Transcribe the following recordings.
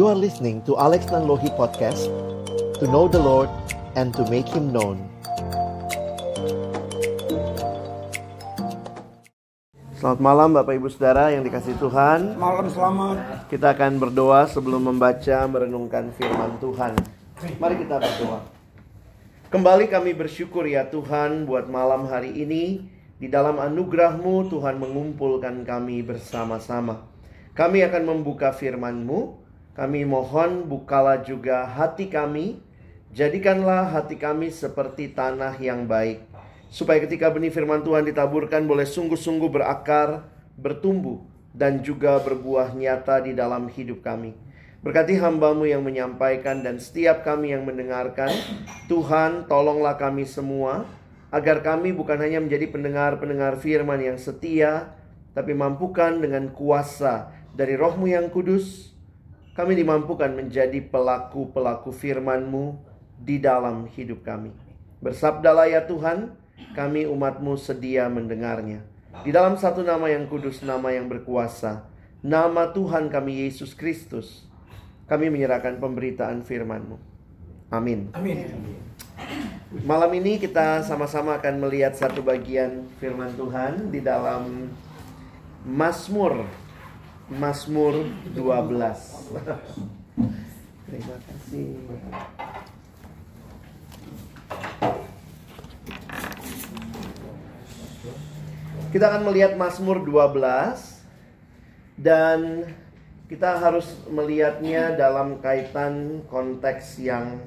You are listening to Alex Nanlohi Podcast To know the Lord and to make Him known. Selamat malam Bapak Ibu Saudara yang dikasih Tuhan. Malam selamat. Kita akan berdoa sebelum membaca merenungkan firman Tuhan. Mari kita berdoa. Kembali kami bersyukur ya Tuhan buat malam hari ini. Di dalam anugerahmu Tuhan mengumpulkan kami bersama-sama. Kami akan membuka firman-Mu Kami mohon bukalah juga hati kami. Jadikanlah hati kami seperti tanah yang baik. Supaya ketika benih firman Tuhan ditaburkan boleh sungguh-sungguh berakar, bertumbuh Dan juga berbuah nyata di dalam hidup kami. Berkati hambamu yang menyampaikan dan setiap kami yang mendengarkan. Tuhan tolonglah kami semua Agar kami bukan hanya menjadi pendengar-pendengar firman yang setia Tapi mampukan dengan kuasa dari rohmu yang kudus Kami dimampukan menjadi pelaku-pelaku firman-Mu di dalam hidup kami. Bersabdalah ya Tuhan kami umatmu sedia mendengarnya. Di dalam satu nama yang kudus, nama yang berkuasa Nama Tuhan kami Yesus Kristus Kami menyerahkan pemberitaan firman-Mu. Amin. Amin. Malam ini kita sama-sama akan melihat satu bagian firman Tuhan di dalam Mazmur Mazmur 12. Terima kasih. Kita akan melihat Mazmur 12 dan kita harus melihatnya dalam kaitan konteks yang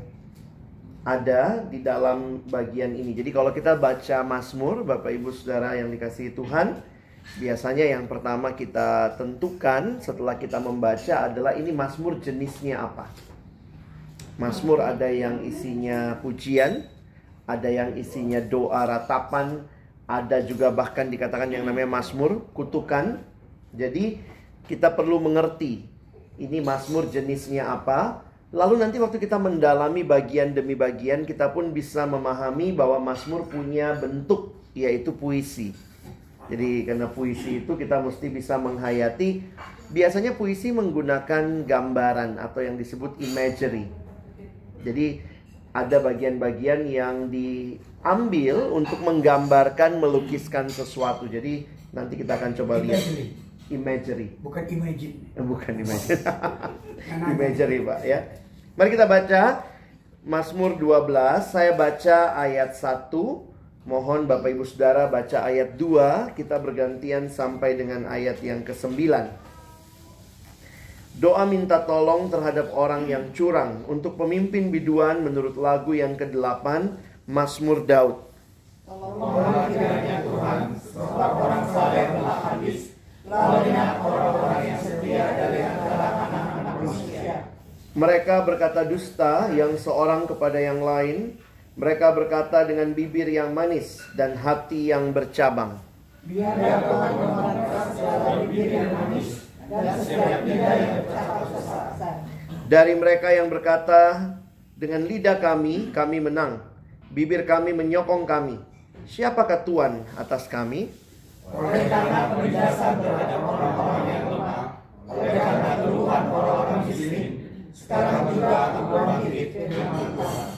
ada di dalam bagian ini. Jadi kalau kita baca Mazmur, Bapak Ibu Saudara yang dikasihi Tuhan, biasanya yang pertama kita tentukan setelah kita membaca adalah ini Mazmur jenisnya apa. Mazmur ada yang isinya pujian, ada yang isinya doa ratapan, ada juga bahkan dikatakan yang namanya Mazmur kutukan. Jadi kita perlu mengerti ini Mazmur jenisnya apa, Lalu nanti waktu kita mendalami bagian demi bagian kita pun bisa memahami bahwa Mazmur punya bentuk yaitu puisi. Jadi karena puisi itu kita mesti bisa menghayati biasanya puisi menggunakan gambaran atau yang disebut imagery. Jadi ada bagian-bagian yang diambil untuk menggambarkan melukiskan sesuatu. Jadi nanti kita akan coba lihat imagery. Bukan imagine. Eh, Bukan imagery. imagery, Pak ya. Mari kita baca Mazmur 12. Saya baca ayat 1. Mohon Bapak Ibu Saudara baca ayat 2. Kita bergantian sampai dengan ayat yang ke-9. Doa minta tolong terhadap orang yang curang untuk pemimpin biduan menurut lagu yang ke-8 Mazmur Daud. Mereka berkata dusta yang seorang kepada yang lain. Mereka berkata dengan bibir yang manis dan hati yang bercabang. Biar Tuhan segala bibir yang manis dan setiap lidah yang bercakap sesat. Dari mereka yang berkata dengan lidah kami, kami menang. Bibir kami menyokong kami. Siapakah Tuhan atas kami? Oleh karena penindasan terhadap orang-orang yang lemah, oleh karena keluhan orang-orang miskin, sekarang juga aku bangkit Tuhan.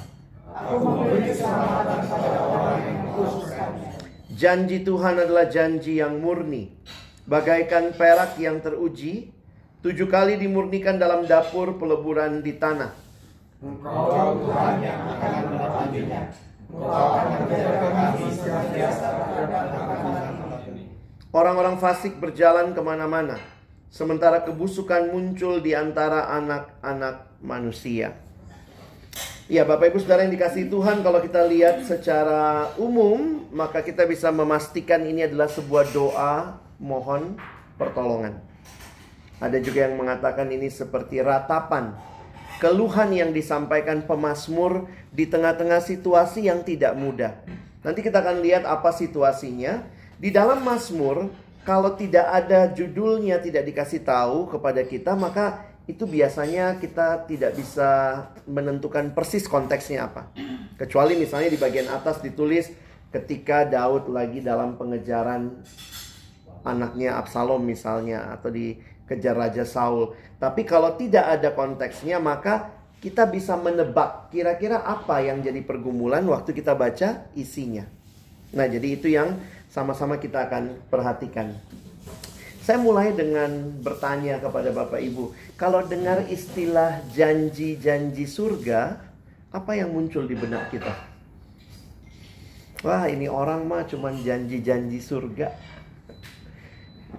Aku memberi keselamatan pada orang yang mengkhususkannya. Janji Tuhan adalah janji yang murni. Bagaikan perak yang teruji, tujuh kali dimurnikan dalam dapur peleburan di tanah. Engkau Tuhan yang akan menepatinya. Engkau akan menjaga kami senantiasa terhadap anak-anak ini. Orang-orang fasik berjalan ke mana-mana, sementara kebusukan muncul di antara anak-anak manusia. Ya, Bapak Ibu Saudara yang dikasih Tuhan, kalau kita lihat secara umum, maka kita bisa memastikan ini adalah sebuah doa mohon pertolongan. Ada juga yang mengatakan ini seperti ratapan, keluhan yang disampaikan pemazmur di tengah-tengah situasi yang tidak mudah. Nanti kita akan lihat apa situasinya. Di dalam Mazmur, kalau tidak ada judulnya tidak dikasih tahu kepada kita, maka itu biasanya kita tidak bisa menentukan persis konteksnya apa. Kecuali misalnya di bagian atas ditulis ketika Daud lagi dalam pengejaran anaknya Absalom misalnya atau di kejar Raja Saul. Tapi kalau tidak ada konteksnya maka kita bisa menebak kira-kira apa yang jadi pergumulan waktu kita baca isinya. Nah, jadi itu yang sama-sama kita akan perhatikan. Saya mulai dengan bertanya kepada Bapak Ibu, kalau dengar istilah janji-janji surga, apa yang muncul di benak kita? Wah, ini orang mah cuma janji-janji surga.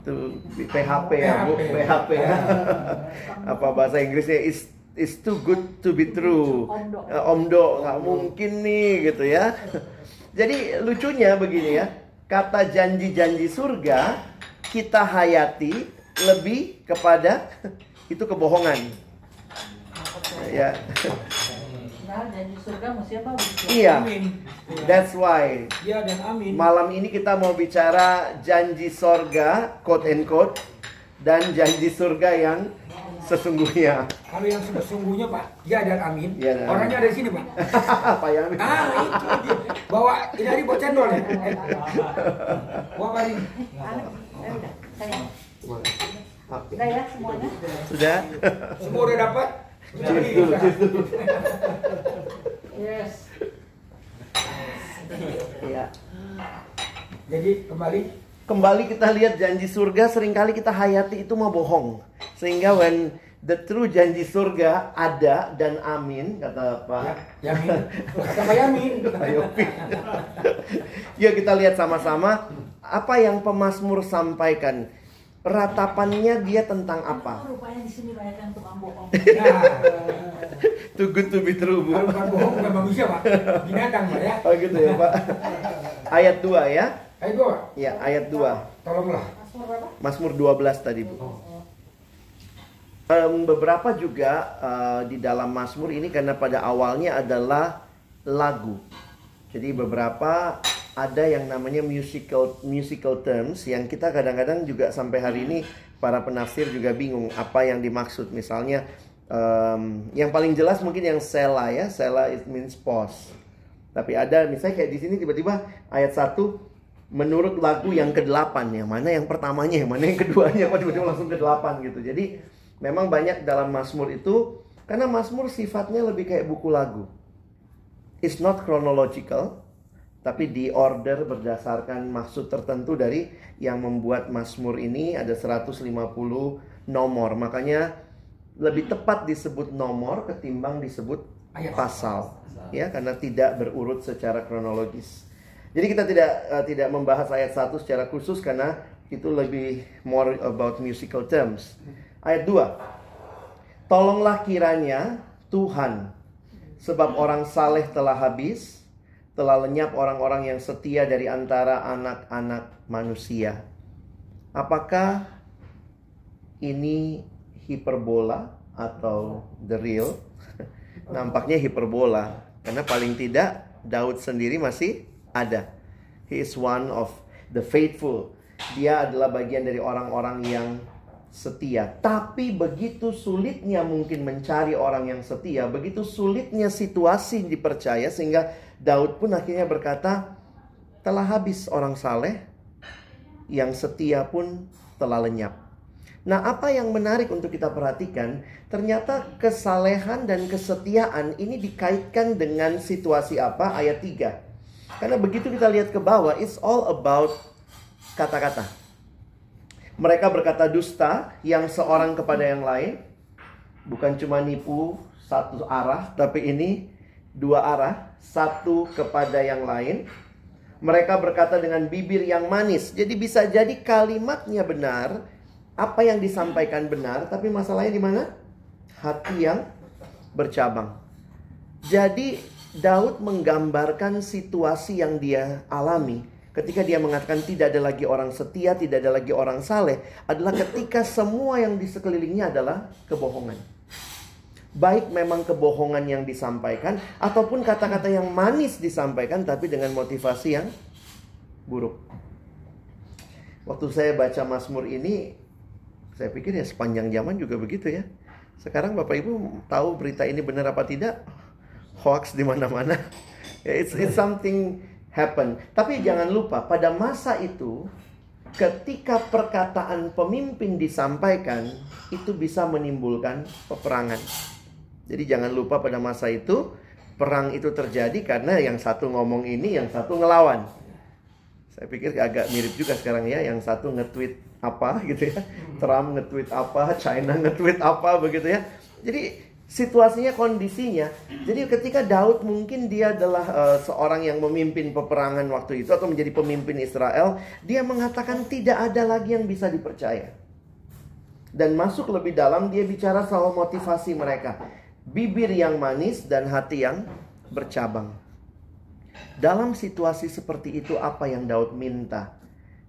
Itu PHP ya, Bu, PHP ya. apa bahasa Inggrisnya is is too good to be true. Omdo. Eh, Omdo, nggak mungkin nih gitu ya. Jadi lucunya begini ya, kata janji-janji surga kita hayati lebih kepada itu kebohongan. Ya. Nah, janji surga mesti apa? Iya. Amin. That's why Ya dan amin. malam ini kita mau bicara janji sorga, quote and quote, dan janji surga yang sesungguhnya. Kalau yang sesungguhnya Pak, ya dan amin. Ya dan amin. Orangnya ada di sini Pak. Apa ya? Ah itu dia. Bawa ini hari bawa cendol ya. Bawa kali. Eh, udah, saya. Oke. Udah ya semuanya. Sudah? Semua udah dapat? Cheers dulu, cheers dulu. Yes. Iya. Jadi kembali Kembali kita lihat janji surga sering kali kita hayati itu mah bohong. Sehingga when the true janji surga ada dan amin kata Pak ya, Yamin. Kata Pak Yamin. Ayo. Yuk kita lihat sama-sama apa yang pemazmur sampaikan. Ratapannya dia tentang apa? Oh, rupanya di sini banyak yang tukang bohong. Nah, Too good to be true, Bu. kalau bukan bohong bukan manusia Pak. Binatang Pak ya. Oh gitu ya, Pak. Ayat 2 ya. Ayo Pak. Ya, ayat 2. Tolonglah. Masmur berapa? Mazmur 12 tadi, Bu. Em, beberapa juga eh, di dalam Mazmur ini karena pada awalnya adalah lagu. Jadi beberapa ada yang namanya musical musical terms yang kita kadang-kadang juga sampai hari ini para penafsir juga bingung apa yang dimaksud. Misalnya em, yang paling jelas mungkin yang sela ya, sela it means pause. Tapi ada misalnya kayak di sini tiba-tiba ayat 1 menurut lagu yang ke-8 yang mana yang pertamanya, yang mana yang keduanya, kok tiba-tiba langsung ke-8 gitu. Jadi memang banyak dalam Mazmur itu karena Mazmur sifatnya lebih kayak buku lagu. It's not chronological, tapi di order berdasarkan maksud tertentu dari yang membuat Mazmur ini ada 150 nomor. Makanya lebih tepat disebut nomor ketimbang disebut pasal. Ya, karena tidak berurut secara kronologis. Jadi kita tidak eh, tidak membahas ayat 1 secara khusus karena itu lebih more about musical terms. Ayat 2. Tolonglah kiranya Tuhan sebab orang saleh telah habis, telah lenyap orang-orang yang setia dari antara anak-anak manusia. Apakah ini hiperbola atau the real? Nampaknya hiperbola karena paling tidak Daud sendiri masih ada. He is one of the faithful. Dia adalah bagian dari orang-orang yang setia. Tapi begitu sulitnya mungkin mencari orang yang setia, begitu sulitnya situasi dipercaya sehingga Daud pun akhirnya berkata, telah habis orang saleh, yang setia pun telah lenyap. Nah, apa yang menarik untuk kita perhatikan, ternyata kesalehan dan kesetiaan ini dikaitkan dengan situasi apa? Ayat 3. Karena begitu kita lihat ke bawah, it's all about kata-kata. Mereka berkata dusta yang seorang kepada yang lain, bukan cuma nipu satu arah, tapi ini dua arah, satu kepada yang lain. Mereka berkata dengan bibir yang manis. Jadi bisa jadi kalimatnya benar, apa yang disampaikan benar, tapi masalahnya di mana? Hati yang bercabang. Jadi Daud menggambarkan situasi yang dia alami ketika dia mengatakan tidak ada lagi orang setia, tidak ada lagi orang saleh, adalah ketika semua yang di sekelilingnya adalah kebohongan. Baik memang kebohongan yang disampaikan ataupun kata-kata yang manis disampaikan tapi dengan motivasi yang buruk. Waktu saya baca Mazmur ini saya pikir ya sepanjang zaman juga begitu ya. Sekarang Bapak Ibu tahu berita ini benar apa tidak? Hoax di mana-mana. It's, it's something happen. Tapi jangan lupa pada masa itu ketika perkataan pemimpin disampaikan itu bisa menimbulkan peperangan. Jadi jangan lupa pada masa itu perang itu terjadi karena yang satu ngomong ini, yang satu ngelawan. Saya pikir agak mirip juga sekarang ya, yang satu nge-tweet apa gitu ya. Trump nge-tweet apa, China nge-tweet apa begitu ya. Jadi situasinya kondisinya. Jadi ketika Daud mungkin dia adalah uh, seorang yang memimpin peperangan waktu itu atau menjadi pemimpin Israel, dia mengatakan tidak ada lagi yang bisa dipercaya. Dan masuk lebih dalam dia bicara soal motivasi mereka. Bibir yang manis dan hati yang bercabang. Dalam situasi seperti itu apa yang Daud minta?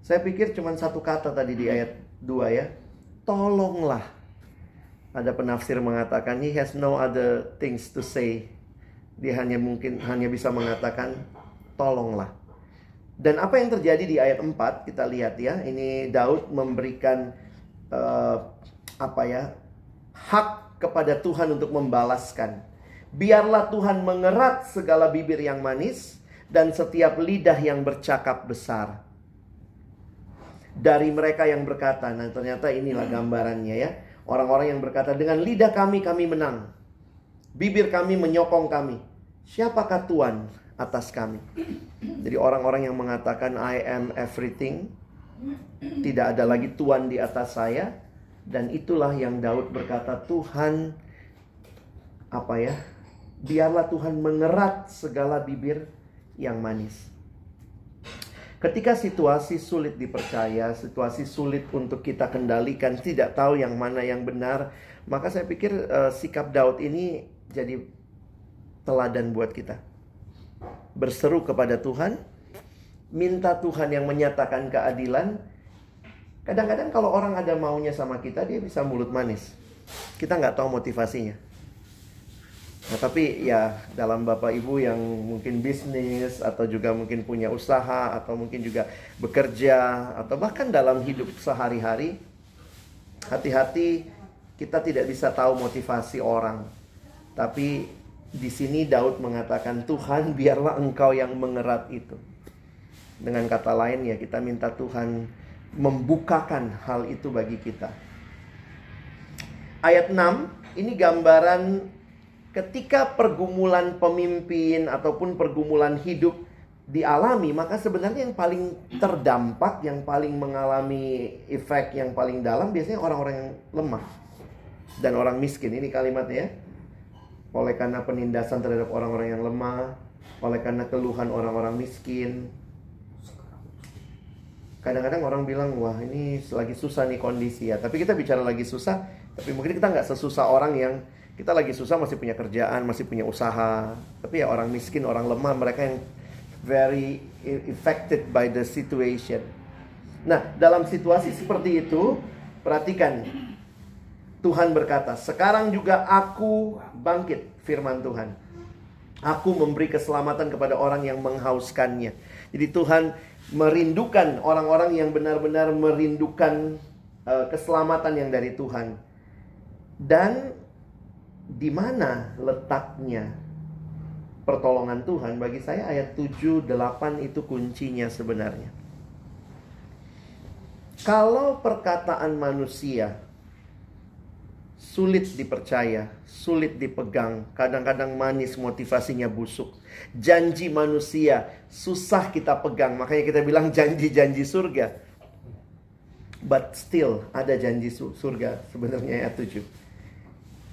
Saya pikir cuma satu kata tadi di ayat 2 ya. Tolonglah. Ada penafsir mengatakan he has no other things to say. Dia hanya mungkin hanya bisa mengatakan tolonglah. Dan apa yang terjadi di ayat 4 kita lihat ya. Ini Daud memberikan uh, apa ya? hak kepada Tuhan untuk membalaskan. Biarlah Tuhan mengerat segala bibir yang manis dan setiap lidah yang bercakap besar. Dari mereka yang berkata, nah ternyata inilah gambarannya ya. Orang-orang yang berkata, dengan lidah kami kami menang. Bibir kami menyokong kami. Siapakah Tuhan atas kami? Jadi orang-orang yang mengatakan I am everything. Tidak ada lagi Tuhan di atas saya. Dan itulah yang Daud berkata, Tuhan apa ya? Biarlah Tuhan mengerat segala bibir yang manis. Ketika situasi sulit dipercaya, situasi sulit untuk kita kendalikan, tidak tahu yang mana yang benar, maka saya pikir uh, sikap Daud ini jadi teladan buat kita. Berseru kepada Tuhan, minta Tuhan yang menyatakan keadilan. Kadang-kadang kalau orang ada maunya sama kita, dia bisa mulut manis. Kita nggak tahu motivasinya. Nah, tapi ya dalam Bapak Ibu yang mungkin bisnis atau juga mungkin punya usaha atau mungkin juga bekerja atau bahkan dalam hidup sehari-hari hati-hati kita tidak bisa tahu motivasi orang. Tapi di sini Daud mengatakan Tuhan biarlah engkau yang mengerat itu. Dengan kata lain ya kita minta Tuhan membukakan hal itu bagi kita. Ayat 6 ini gambaran ketika pergumulan pemimpin ataupun pergumulan hidup dialami, maka sebenarnya yang paling terdampak, yang paling mengalami efek yang paling dalam biasanya orang-orang yang lemah dan orang miskin. Ini kalimatnya ya. Oleh karena penindasan terhadap orang-orang yang lemah, oleh karena keluhan orang-orang miskin. Kadang-kadang orang bilang, wah ini lagi susah nih kondisi ya. Tapi kita bicara lagi susah, tapi mungkin kita nggak sesusah orang yang kita lagi susah masih punya kerjaan, masih punya usaha. Tapi ya orang miskin, orang lemah, mereka yang very affected by the situation. Nah, dalam situasi seperti itu, perhatikan. Tuhan berkata, "Sekarang juga aku bangkit," firman Tuhan. Aku memberi keselamatan kepada orang yang menghauskannya. Jadi Tuhan merindukan orang-orang yang benar-benar merindukan uh, keselamatan yang dari Tuhan. Dan di mana letaknya pertolongan Tuhan bagi saya ayat 7 8 itu kuncinya sebenarnya. Kalau perkataan manusia sulit dipercaya, sulit dipegang, kadang-kadang manis motivasinya busuk. Janji manusia susah kita pegang, makanya kita bilang janji-janji surga. But still ada janji surga sebenarnya ayat 7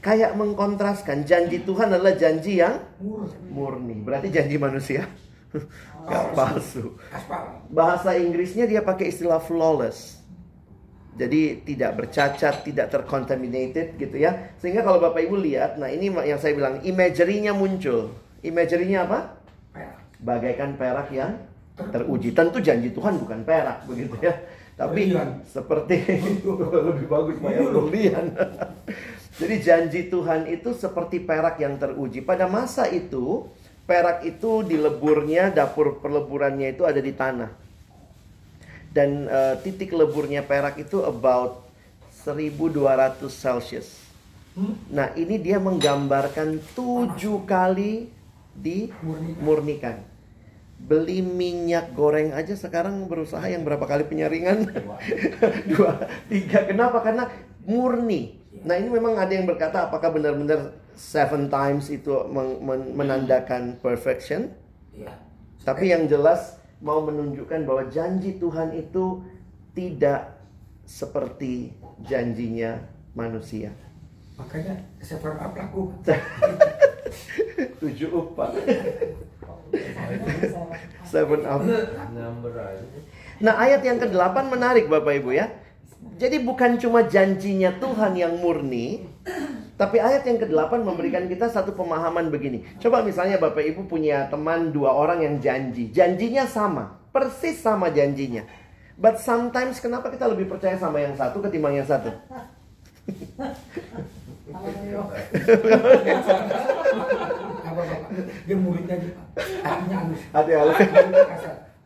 kayak mengkontraskan janji Tuhan adalah janji yang murni. Berarti janji manusia gak palsu. Bahasa Inggrisnya dia pakai istilah flawless. Jadi tidak bercacat, tidak tercontaminated gitu ya. Sehingga kalau Bapak Ibu lihat, nah ini yang saya bilang imagery-nya muncul. Imagery-nya apa? Bagaikan perak yang teruji. Tentu janji Tuhan bukan perak begitu ya. Tapi seperti lebih bagus Pak ya, Jadi janji Tuhan itu seperti perak yang teruji. Pada masa itu, perak itu di leburnya, dapur perleburannya itu ada di tanah. Dan uh, titik leburnya perak itu about 1200 Celsius. Nah, ini dia menggambarkan tujuh kali dimurnikan. Beli minyak goreng aja sekarang berusaha yang berapa kali penyaringan? Dua, tiga. Kenapa? Karena murni. Nah ini memang ada yang berkata apakah benar-benar seven times itu men- men- menandakan perfection? Iya. Tapi yang jelas mau menunjukkan bahwa janji Tuhan itu tidak seperti janjinya manusia. Makanya seven up laku. Tujuh upah. Seven up. Nah ayat yang ke-8 menarik Bapak Ibu ya. Jadi bukan cuma janjinya Tuhan yang murni, tapi ayat yang ke-8 memberikan kita satu pemahaman begini. Coba misalnya Bapak Ibu punya teman dua orang yang janji. Janjinya sama, persis sama janjinya. But sometimes kenapa kita lebih percaya sama yang satu ketimbang yang satu? Dia hatinya halus. Hati halus.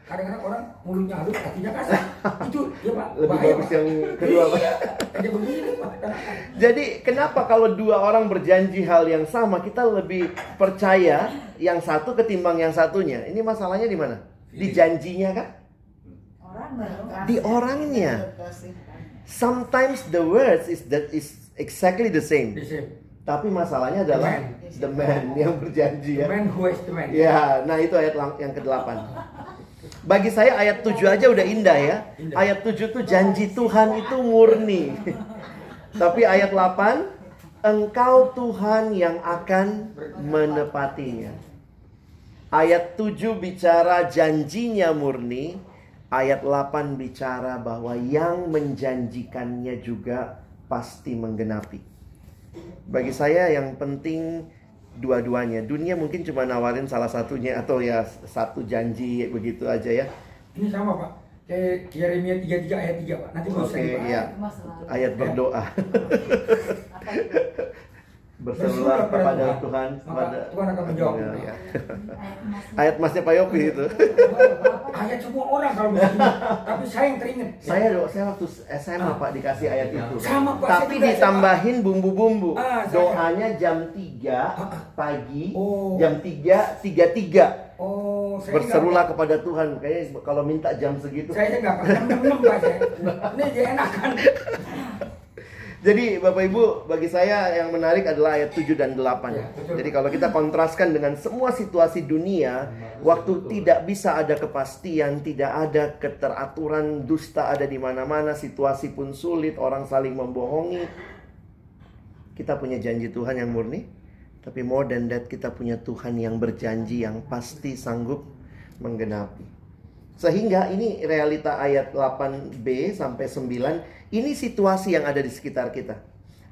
Kadang-kadang orang mulutnya halus, hatinya kasar. Itu ya pak. Lebih bahaya, bagus Pak. yang kedua, Pak. Iya, begini pak. Jadi kenapa kalau dua orang berjanji hal yang sama kita lebih percaya yang satu ketimbang yang satunya? Ini masalahnya di mana? Di janjinya kan? Orang. Di orangnya. Sometimes the words is that is exactly the same. The same. Tapi masalahnya adalah the man yang berjanji The ya. man who is the man. Ya, nah itu ayat yang ke-8. Bagi saya ayat 7 aja udah indah ya. Ayat 7 tuh janji Tuhan itu murni. Tapi ayat 8 engkau Tuhan yang akan menepatinya. Ayat 7 bicara janjinya murni, ayat 8 bicara bahwa yang menjanjikannya juga pasti menggenapi. Bagi saya yang penting dua-duanya. Dunia mungkin cuma nawarin salah satunya atau ya satu janji begitu aja ya. Ini sama pak. Kayak Yeremia 33 ayat 3 pak. Nanti Oke, Pak. iya. Ayat berdoa. Berserulah kepada Tuhan Maka kepada Tuhan akan menjawab. Ya, ya. Ayat emas. Ayat masnya Pak Yopi itu. Ayat semua orang kalau begini. Tapi saya yang teringat. Saya do, saya waktu SMA Pak dikasih ayat itu. Sama, Pak. Tapi ditambahin bumbu-bumbu. Ah, saya- Doanya jam 3 pagi, Oh. jam 3 33. Oh, saya Berserulah enggak, kepada Tuhan. Kayaknya kalau minta jam segitu. Saya enggak pak. Jam 6 pak saya. Ini dia enakan. Jadi Bapak Ibu, bagi saya yang menarik adalah ayat 7 dan 8. Ya. Jadi kalau kita kontraskan dengan semua situasi dunia, waktu tidak bisa ada kepastian, tidak ada keteraturan, dusta ada di mana-mana, situasi pun sulit, orang saling membohongi. Kita punya janji Tuhan yang murni, tapi more than that kita punya Tuhan yang berjanji yang pasti sanggup menggenapi. Sehingga ini realita ayat 8b sampai 9 ini situasi yang ada di sekitar kita.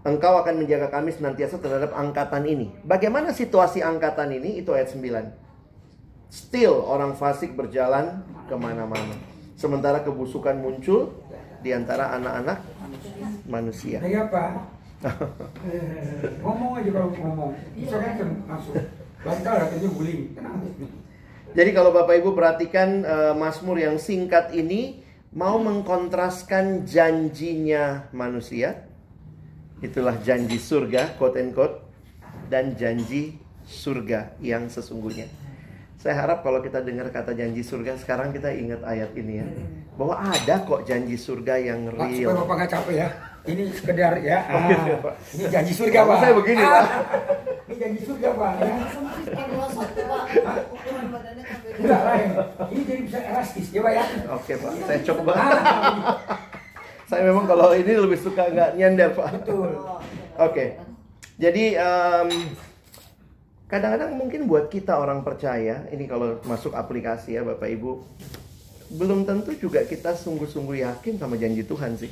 Engkau akan menjaga kami senantiasa terhadap angkatan ini. Bagaimana situasi angkatan ini? Itu ayat 9. Still orang fasik berjalan ke mana-mana. Sementara kebusukan muncul di antara anak-anak manusia. Saya pak. Eh, ngomong aja kalau ngomong. Bisa kan masuk. Bantal katanya guling. Tenang. Jadi kalau Bapak Ibu perhatikan eh, Mazmur yang singkat ini mau mengkontraskan janjinya manusia. Itulah janji surga, quote and quote, dan janji surga yang sesungguhnya. Saya harap kalau kita dengar kata janji surga sekarang kita ingat ayat ini ya. Bahwa ada kok janji surga yang Pak, supaya real. Bapak nggak capek ya. Ini sekedar ya. Oh, gitu ya, Ah, Pak. ini janji surga, Pak. saya begini, Ah, Pak. Ini janji surga, Pak. Ya. Kalau satu pak, ukuran badannya sampai Enggak lain. Ini jadi bisa elastis, Pak ya. Oke Pak, saya coba. Ah, Saya memang kalau ini lebih suka nggak nyender Pak. betul. Oke. Jadi em, kadang-kadang mungkin buat kita orang percaya, ini kalau masuk aplikasi ya Bapak Ibu, belum tentu juga kita sungguh-sungguh yakin sama janji Tuhan sih.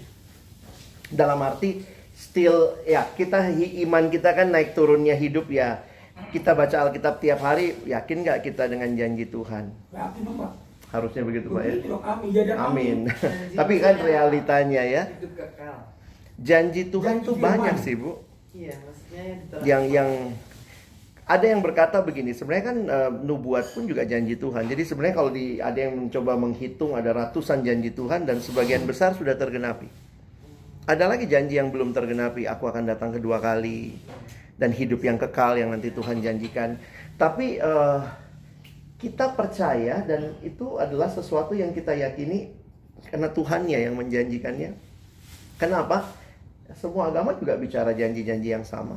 Dalam arti still ya kita iman kita kan naik turunnya hidup ya. Kita baca Alkitab tiap hari, yakin nggak kita dengan janji Tuhan? Yakin dong, Pak. Harusnya begitu Pak ya. Amin. Ya, Amin. Tapi kan realitanya ya, hidup kekal. janji Tuhan Janji tuh firman. banyak sih Bu. Iya, maksudnya yang yang ada yang berkata begini sebenarnya kan eh, nubuat pun juga janji Tuhan jadi sebenarnya kalau di ada yang mencoba menghitung ada ratusan janji Tuhan dan sebagian besar sudah tergenapi ada lagi janji yang belum tergenapi aku akan datang kedua kali dan hidup yang kekal yang nanti Tuhan janjikan tapi eh, kita percaya dan itu adalah sesuatu yang kita yakini karena Tuhannya yang menjanjikannya. Kenapa? Semua agama juga bicara janji-janji yang sama.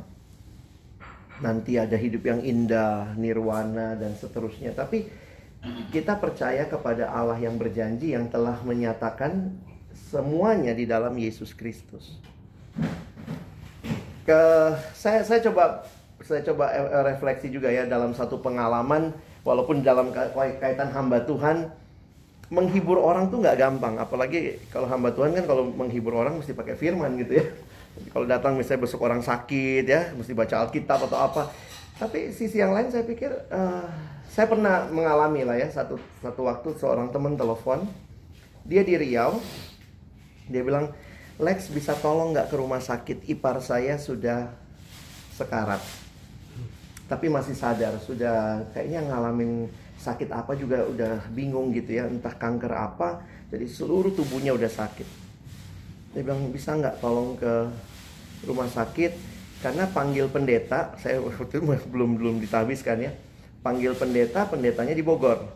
Nanti ada hidup yang indah, nirwana dan seterusnya. Tapi kita percaya kepada Allah yang berjanji yang telah menyatakan semuanya di dalam Yesus Kristus. Ke saya saya coba saya coba eh, refleksi juga ya dalam satu pengalaman walaupun dalam ka- kaitan hamba Tuhan menghibur orang tuh nggak gampang. Apalagi kalau hamba Tuhan kan kalau menghibur orang mesti pakai firman gitu ya. Kalau datang misalnya besok orang sakit ya mesti baca Alkitab atau apa. Tapi sisi yang lain saya pikir eh, saya pernah mengalami lah ya satu satu waktu seorang teman telepon dia di Riau dia bilang Lex bisa tolong nggak ke rumah sakit? Ipar saya sudah sekarat. Tapi masih sadar sudah kayaknya ngalamin sakit apa juga udah bingung gitu ya entah kanker apa. Jadi seluruh tubuhnya udah sakit. Dia bilang bisa nggak tolong ke rumah sakit? Karena panggil pendeta saya waktu itu belum belum ditabiskan ya. Panggil pendeta pendetanya di Bogor.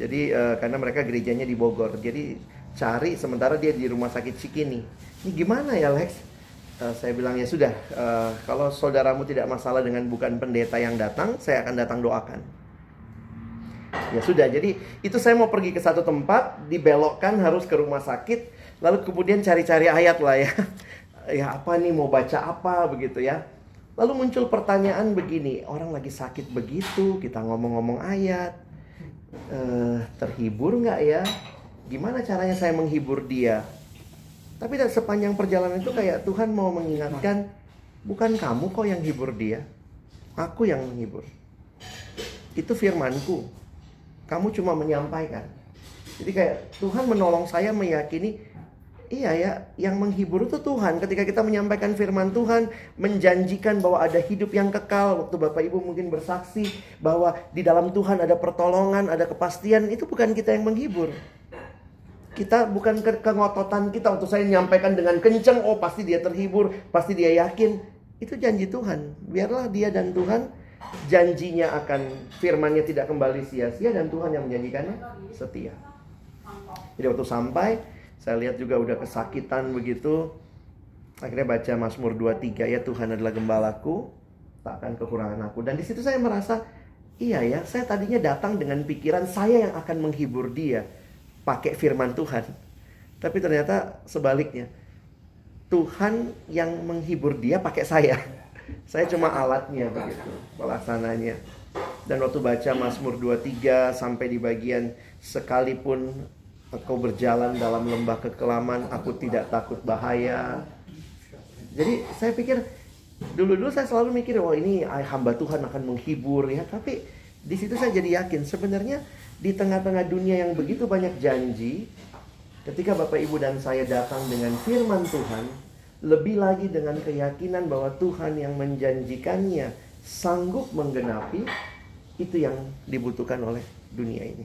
Jadi eh, karena mereka gerejanya di Bogor. Jadi cari sementara dia di rumah sakit Cikini ini gimana ya Lex Eh, saya bilang ya sudah, eh, kalau saudaramu tidak masalah dengan bukan pendeta yang datang, saya akan datang doakan. Ya sudah, jadi itu saya mau pergi ke satu tempat, dibelokkan harus ke rumah sakit, lalu kemudian cari-cari ayat lah ya. Ya apa nih mau baca apa begitu ya. Lalu muncul pertanyaan begini, orang lagi sakit begitu, kita ngomong-ngomong ayat, eh, terhibur nggak ya? Gimana caranya saya menghibur dia? Tapi dari sepanjang perjalanan itu kayak Tuhan mau mengingatkan, bukan kamu kok yang hibur dia, aku yang menghibur. Itu firmanku. Kamu cuma menyampaikan. Jadi kayak Tuhan menolong saya meyakini, iya ya, yang menghibur itu Tuhan. Ketika kita menyampaikan firman Tuhan, menjanjikan bahwa ada hidup yang kekal. Waktu Bapak Ibu mungkin bersaksi bahwa di dalam Tuhan ada pertolongan, ada kepastian. Itu bukan kita yang menghibur kita bukan ke kengototan kita untuk saya menyampaikan dengan kencang oh pasti dia terhibur pasti dia yakin. Itu janji Tuhan. Biarlah dia dan Tuhan janjinya akan firmannya tidak kembali sia-sia dan Tuhan yang menjanjikannya setia. Jadi waktu sampai saya lihat juga udah kesakitan begitu. Akhirnya baca Mazmur 23 ya Tuhan adalah gembalaku tak akan kekurangan aku. Dan di situ saya merasa iya ya saya tadinya datang dengan pikiran saya yang akan menghibur dia pakai firman Tuhan. Tapi ternyata sebaliknya. Tuhan yang menghibur dia pakai saya. Saya cuma alatnya begitu, pelaksananya. Dan waktu baca Mazmur 23 sampai di bagian sekalipun engkau berjalan dalam lembah kekelaman, aku tidak takut bahaya. Jadi saya pikir dulu-dulu saya selalu mikir, oh ini hamba Tuhan akan menghibur ya. Tapi di situ saya jadi yakin sebenarnya di tengah-tengah dunia yang begitu banyak janji, ketika Bapak Ibu dan saya datang dengan firman Tuhan, lebih lagi dengan keyakinan bahwa Tuhan yang menjanjikannya sanggup menggenapi, itu yang dibutuhkan oleh dunia ini.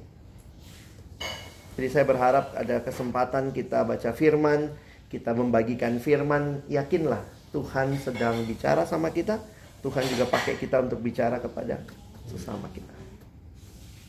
Jadi saya berharap ada kesempatan kita baca firman, kita membagikan firman, yakinlah Tuhan sedang bicara sama kita, Tuhan juga pakai kita untuk bicara kepada sesama kita.